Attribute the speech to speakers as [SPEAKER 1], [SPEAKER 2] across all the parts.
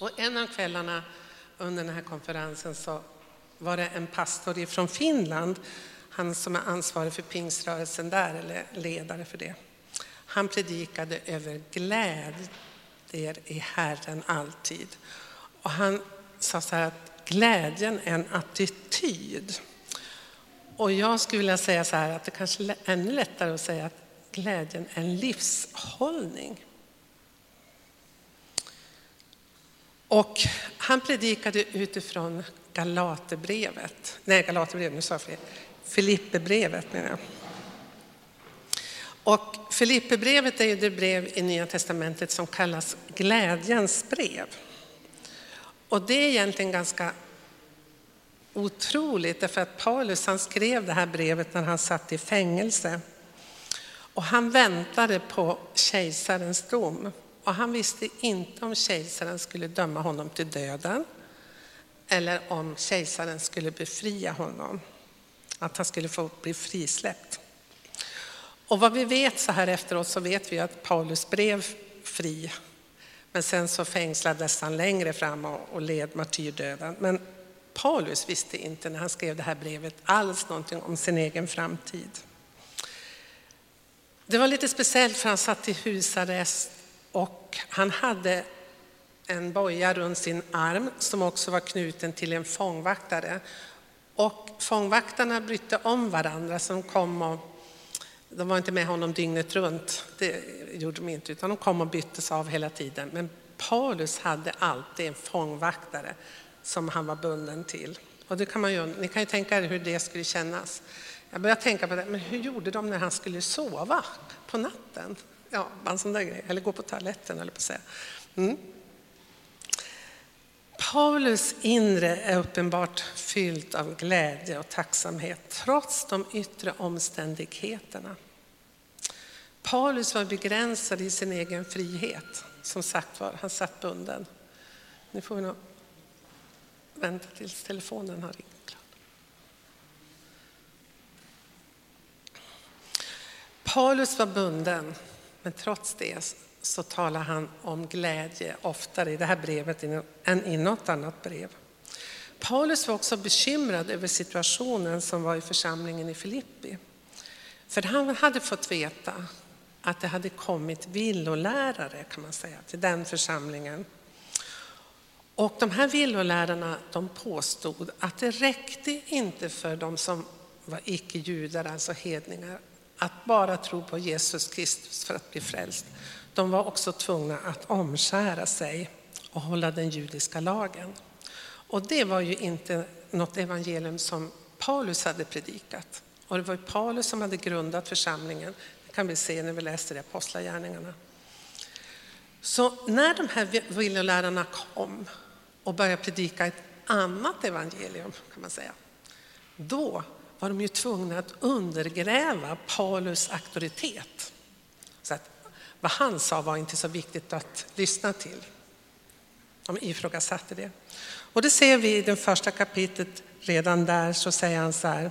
[SPEAKER 1] Och en av kvällarna under den här konferensen så var det en pastor från Finland, han som är ansvarig för pingströrelsen där, eller ledare för det. Han predikade över glädje i Herren alltid. Och han sa så här att glädjen är en attityd. Och jag skulle vilja säga så här att det kanske är ännu lättare att säga att glädjen är en livshållning. Och han predikade utifrån Galaterbrevet, nej Galaterbrevet, nu sa jag fel, Filipperbrevet menar jag. Och Filipperbrevet är ju det brev i Nya Testamentet som kallas glädjens brev. Och det är egentligen ganska otroligt därför att Paulus han skrev det här brevet när han satt i fängelse. Och han väntade på kejsarens dom. Och han visste inte om kejsaren skulle döma honom till döden eller om kejsaren skulle befria honom. Att han skulle få bli frisläppt. Och vad vi vet så här efteråt så vet vi att Paulus blev fri. Men sen så fängslades han längre fram och led martyrdöden. Men Paulus visste inte när han skrev det här brevet alls någonting om sin egen framtid. Det var lite speciellt för han satt i husarrest och han hade en boja runt sin arm som också var knuten till en fångvaktare. Och fångvaktarna brytte om varandra så de kom och de var inte med honom dygnet runt, det gjorde de inte, utan de kom och byttes av hela tiden. Men Paulus hade alltid en fångvaktare som han var bunden till. Och det kan man ju, ni kan ju tänka er hur det skulle kännas. Jag började tänka på det, men hur gjorde de när han skulle sova på natten? Ja, en sån där grej. Eller gå på toaletten, eller på att säga. Mm. Paulus inre är uppenbart fyllt av glädje och tacksamhet trots de yttre omständigheterna. Paulus var begränsad i sin egen frihet. Som sagt var, han satt bunden. Nu får vi nog vänta tills telefonen har ringt. Paulus var bunden, men trots det så talar han om glädje oftare i det här brevet än i något annat brev. Paulus var också bekymrad över situationen som var i församlingen i Filippi. För han hade fått veta att det hade kommit villolärare kan man säga, till den församlingen. Och de här villolärarna de påstod att det räckte inte för de som var icke-judar, alltså hedningar, att bara tro på Jesus Kristus för att bli frälst. De var också tvungna att omskära sig och hålla den judiska lagen. Och det var ju inte något evangelium som Paulus hade predikat. Och det var Paulus som hade grundat församlingen. Det kan vi se när vi läser i Apostlagärningarna. Så när de här villolärarna kom och började predika ett annat evangelium kan man säga. Då var de ju tvungna att undergräva Paulus auktoritet. Så att vad han sa var inte så viktigt att lyssna till. De ifrågasatte det. Och det ser vi i det första kapitlet, redan där så säger han så här,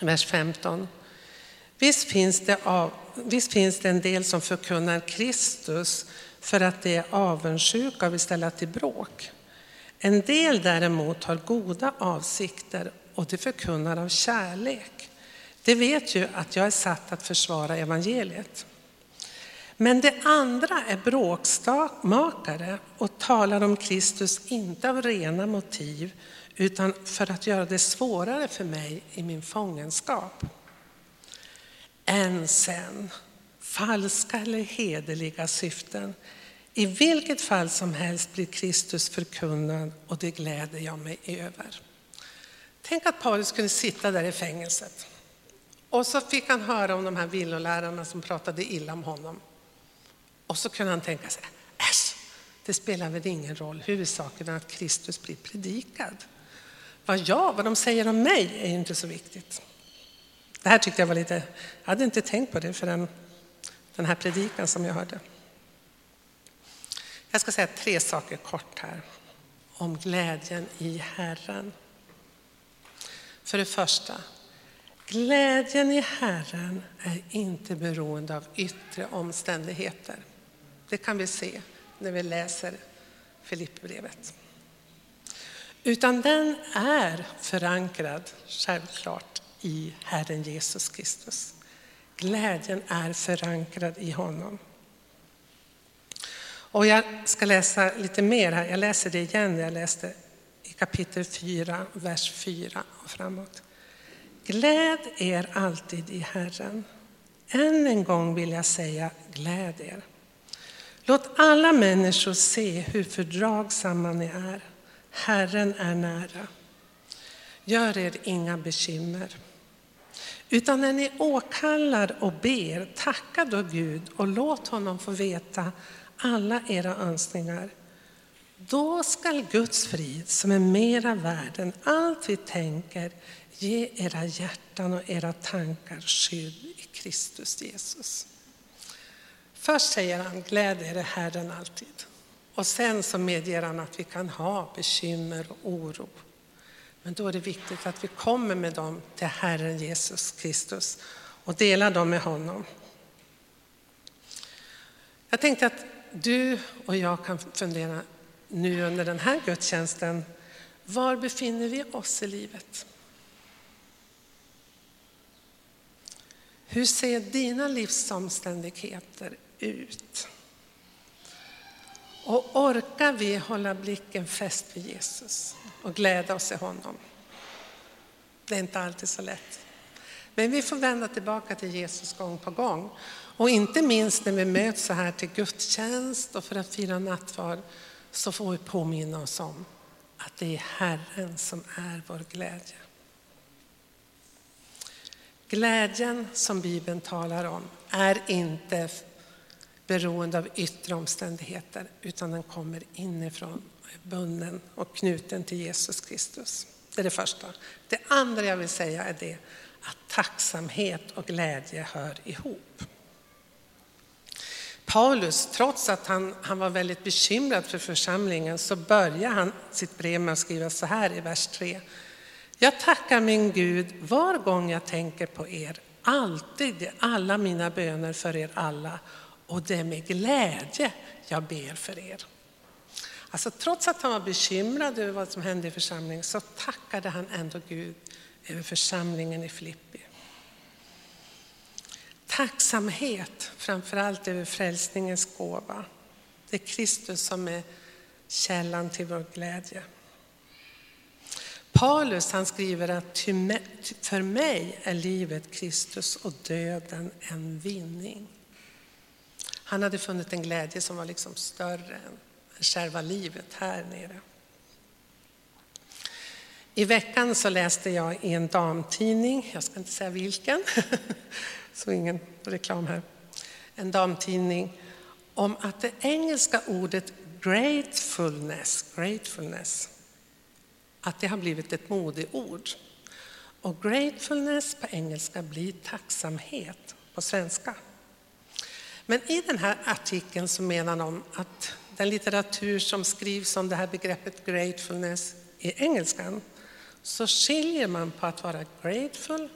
[SPEAKER 1] vers 15. Visst finns, det av, visst finns det en del som förkunnar Kristus för att de är avundsjuka och vill ställa till bråk. En del däremot har goda avsikter och det förkunnar av kärlek. De vet ju att jag är satt att försvara evangeliet. Men det andra är bråkmakare och talar om Kristus inte av rena motiv utan för att göra det svårare för mig i min fångenskap. Än sen, falska eller hederliga syften. I vilket fall som helst blir Kristus förkunnad och det gläder jag mig över. Tänk att Paulus kunde sitta där i fängelset och så fick han höra om de här villolärarna som pratade illa om honom. Och så kunde han tänka sig, äsch, det spelar väl ingen roll, huvudsaken är att Kristus blir predikad. Vad jag, vad de säger om mig är inte så viktigt. Det här tyckte jag var lite, jag hade inte tänkt på det förrän den här predikan som jag hörde. Jag ska säga tre saker kort här om glädjen i Herren. För det första, glädjen i Herren är inte beroende av yttre omständigheter. Det kan vi se när vi läser Filipperbrevet. Utan den är förankrad, självklart, i Herren Jesus Kristus. Glädjen är förankrad i honom. Och jag ska läsa lite mer här. Jag läser det igen. Jag läste kapitel 4, vers 4 och framåt. Gläd er alltid i Herren. Än en gång vill jag säga gläd er. Låt alla människor se hur fördragsamma ni är. Herren är nära. Gör er inga bekymmer. Utan när ni åkallar och ber, tacka då Gud och låt honom få veta alla era önskningar. Då skall Guds frid, som är mera värd än allt vi tänker, ge era hjärtan och era tankar skydd i Kristus Jesus. Först säger han, gläd er i Herren alltid. Och sen så medger han att vi kan ha bekymmer och oro. Men då är det viktigt att vi kommer med dem till Herren Jesus Kristus och delar dem med honom. Jag tänkte att du och jag kan fundera nu under den här gudstjänsten, var befinner vi oss i livet? Hur ser dina livsomständigheter ut? Och orkar vi hålla blicken fäst vid Jesus och glädja oss i honom? Det är inte alltid så lätt. Men vi får vända tillbaka till Jesus gång på gång. Och inte minst när vi möts så här till gudstjänst och för att fira nattvard så får vi påminna oss om att det är Herren som är vår glädje. Glädjen som Bibeln talar om är inte beroende av yttre omständigheter utan den kommer inifrån, bunden och knuten till Jesus Kristus. Det är det första. Det andra jag vill säga är det att tacksamhet och glädje hör ihop. Paulus, trots att han, han var väldigt bekymrad för församlingen, så börjar han sitt brev med att skriva så här i vers 3. Jag tackar min Gud var gång jag tänker på er, alltid i alla mina böner för er alla och det är med glädje jag ber för er. Alltså, trots att han var bekymrad över vad som hände i församlingen så tackade han ändå Gud över församlingen i Filippi. Tacksamhet, framförallt över frälsningens gåva. Det är Kristus som är källan till vår glädje. Paulus han skriver att för mig är livet Kristus och döden en vinning. Han hade funnit en glädje som var liksom större än själva livet här nere. I veckan så läste jag i en damtidning, jag ska inte säga vilken, så ingen reklam här, en damtidning om att det engelska ordet gratefulness, gratefulness att det har blivit ett modeord. Och gratefulness på engelska blir tacksamhet på svenska. Men i den här artikeln så menar de att den litteratur som skrivs om det här begreppet gratefulness i engelskan så skiljer man på att vara grateful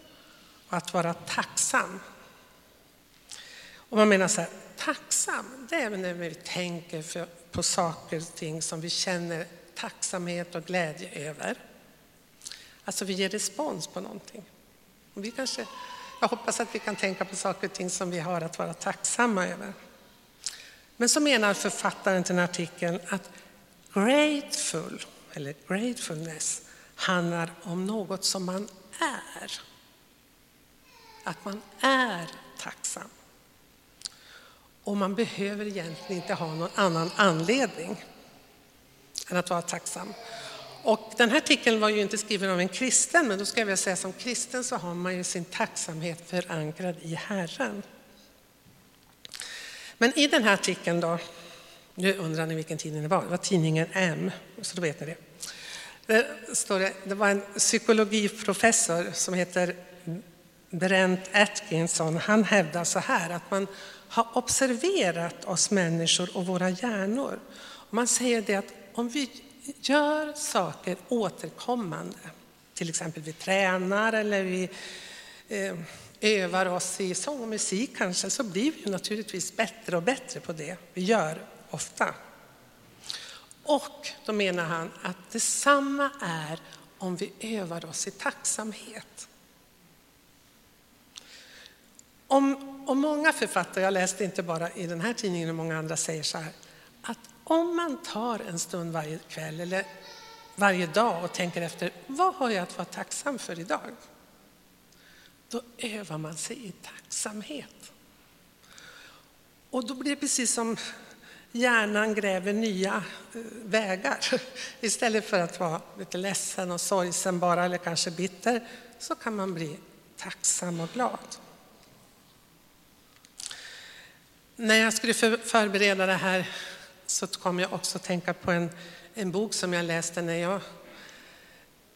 [SPEAKER 1] och att vara tacksam. Och man menar så här, tacksam, det är när vi tänker för, på saker och ting som vi känner tacksamhet och glädje över. Alltså vi ger respons på någonting. Och vi kanske, jag hoppas att vi kan tänka på saker och ting som vi har att vara tacksamma över. Men så menar författaren till den artikeln att grateful, eller gratefulness, handlar om något som man är. Att man är tacksam. Och man behöver egentligen inte ha någon annan anledning än att vara tacksam. Och den här artikeln var ju inte skriven av en kristen, men då ska jag väl säga som kristen så har man ju sin tacksamhet förankrad i Herren. Men i den här artikeln då, nu undrar ni vilken tidning det var, det var tidningen M, så då vet ni det. Det, står det, det var en psykologiprofessor som heter Brent Atkinson. Han hävdar så här att man har observerat oss människor och våra hjärnor. Man säger det att om vi gör saker återkommande, till exempel vi tränar eller vi eh, övar oss i sång och musik kanske, så blir vi naturligtvis bättre och bättre på det vi gör ofta. Och då menar han att detsamma är om vi övar oss i tacksamhet. Om, och många författare, jag läste inte bara i den här tidningen och många andra säger så här, att om man tar en stund varje kväll eller varje dag och tänker efter, vad har jag att vara tacksam för idag? Då övar man sig i tacksamhet. Och då blir det precis som hjärnan gräver nya eh, vägar. Istället för att vara lite ledsen och sorgsen bara, eller kanske bitter, så kan man bli tacksam och glad. När jag skulle förbereda det här så kom jag också att tänka på en, en bok som jag läste när jag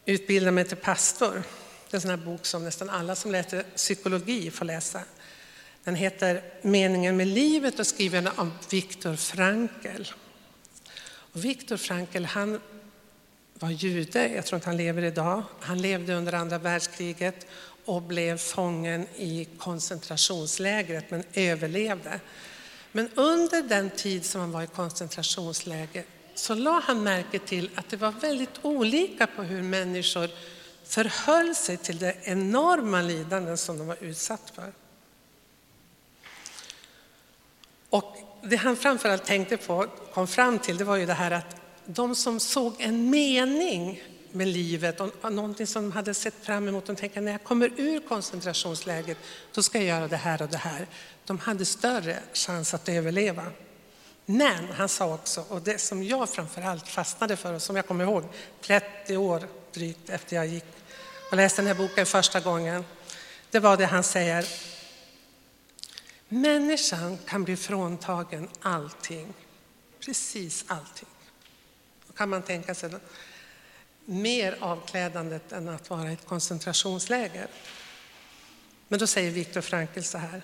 [SPEAKER 1] utbildade mig till pastor. Det är en sån här bok som nästan alla som läser psykologi får läsa. Den heter Meningen med livet och skriven av Viktor Frankl. Viktor Frankl han var jude, jag tror inte han lever idag. Han levde under andra världskriget och blev fången i koncentrationslägret men överlevde. Men under den tid som han var i koncentrationsläger så la han märke till att det var väldigt olika på hur människor förhöll sig till det enorma lidanden som de var utsatta för. Och det han framförallt tänkte på, kom fram till, det var ju det här att de som såg en mening med livet och någonting som de hade sett fram emot. De tänkte när jag kommer ur koncentrationsläget, då ska jag göra det här och det här. De hade större chans att överleva. Men han sa också, och det som jag framförallt fastnade för och som jag kommer ihåg 30 år drygt efter jag gick och läste den här boken första gången, det var det han säger. Människan kan bli fråntagen allting, precis allting. Då kan man tänka sig mer avklädandet än att vara i ett koncentrationsläger. Men då säger Viktor Frankl så här.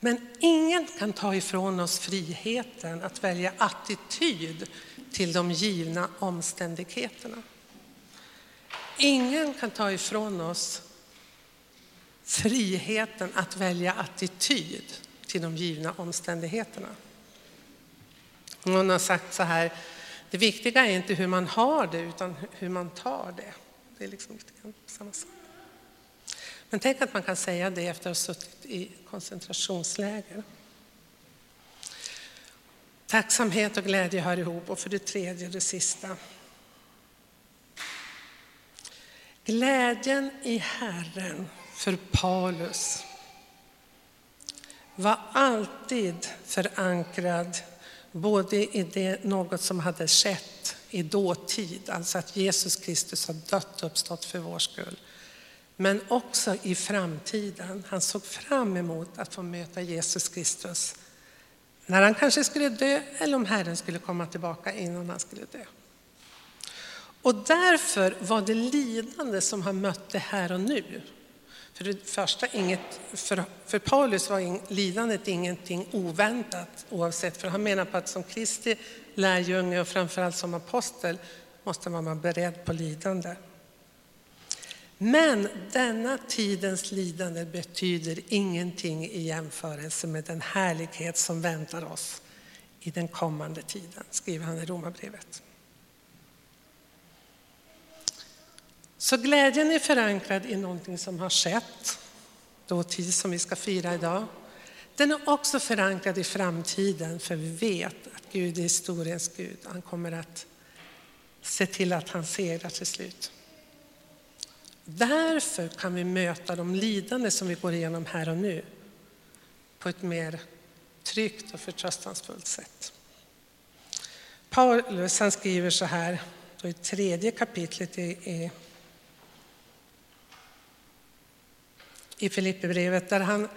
[SPEAKER 1] Men ingen kan ta ifrån oss friheten att välja attityd till de givna omständigheterna. Ingen kan ta ifrån oss friheten att välja attityd till de givna omständigheterna. Någon har sagt så här, det viktiga är inte hur man har det utan hur man tar det. Det är liksom samma sak. Men tänk att man kan säga det efter att ha suttit i koncentrationsläger. Tacksamhet och glädje hör ihop. Och för det tredje, det sista. Glädjen i Herren för Paulus var alltid förankrad både i det något som hade skett i dåtid, alltså att Jesus Kristus har dött och uppstått för vår skull. Men också i framtiden. Han såg fram emot att få möta Jesus Kristus när han kanske skulle dö eller om Herren skulle komma tillbaka innan han skulle dö. Och därför var det lidande som han mötte här och nu för det första, inget, för, för Paulus var lidandet ingenting oväntat oavsett, för han menar på att som Kristi lärjunge och framförallt som apostel måste man vara beredd på lidande. Men denna tidens lidande betyder ingenting i jämförelse med den härlighet som väntar oss i den kommande tiden, skriver han i Romarbrevet. Så glädjen är förankrad i någonting som har skett, dåtid som vi ska fira idag. Den är också förankrad i framtiden, för vi vet att Gud är historiens Gud. Han kommer att se till att han segrar till slut. Därför kan vi möta de lidande som vi går igenom här och nu på ett mer tryggt och förtröstansfullt sätt. Paulus han skriver så här i tredje kapitlet i i Filipperbrevet där han,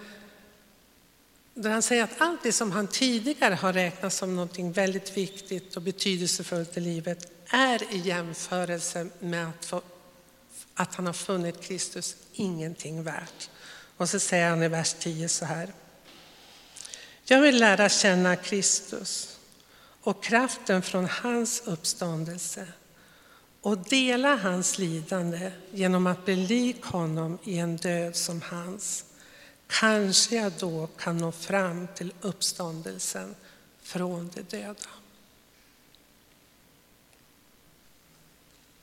[SPEAKER 1] där han säger att allt det som han tidigare har räknat som något väldigt viktigt och betydelsefullt i livet är i jämförelse med att, få, att han har funnit Kristus ingenting värt. Och så säger han i vers 10 så här. Jag vill lära känna Kristus och kraften från hans uppståndelse och dela hans lidande genom att bli lik honom i en död som hans. Kanske jag då kan nå fram till uppståndelsen från de döda.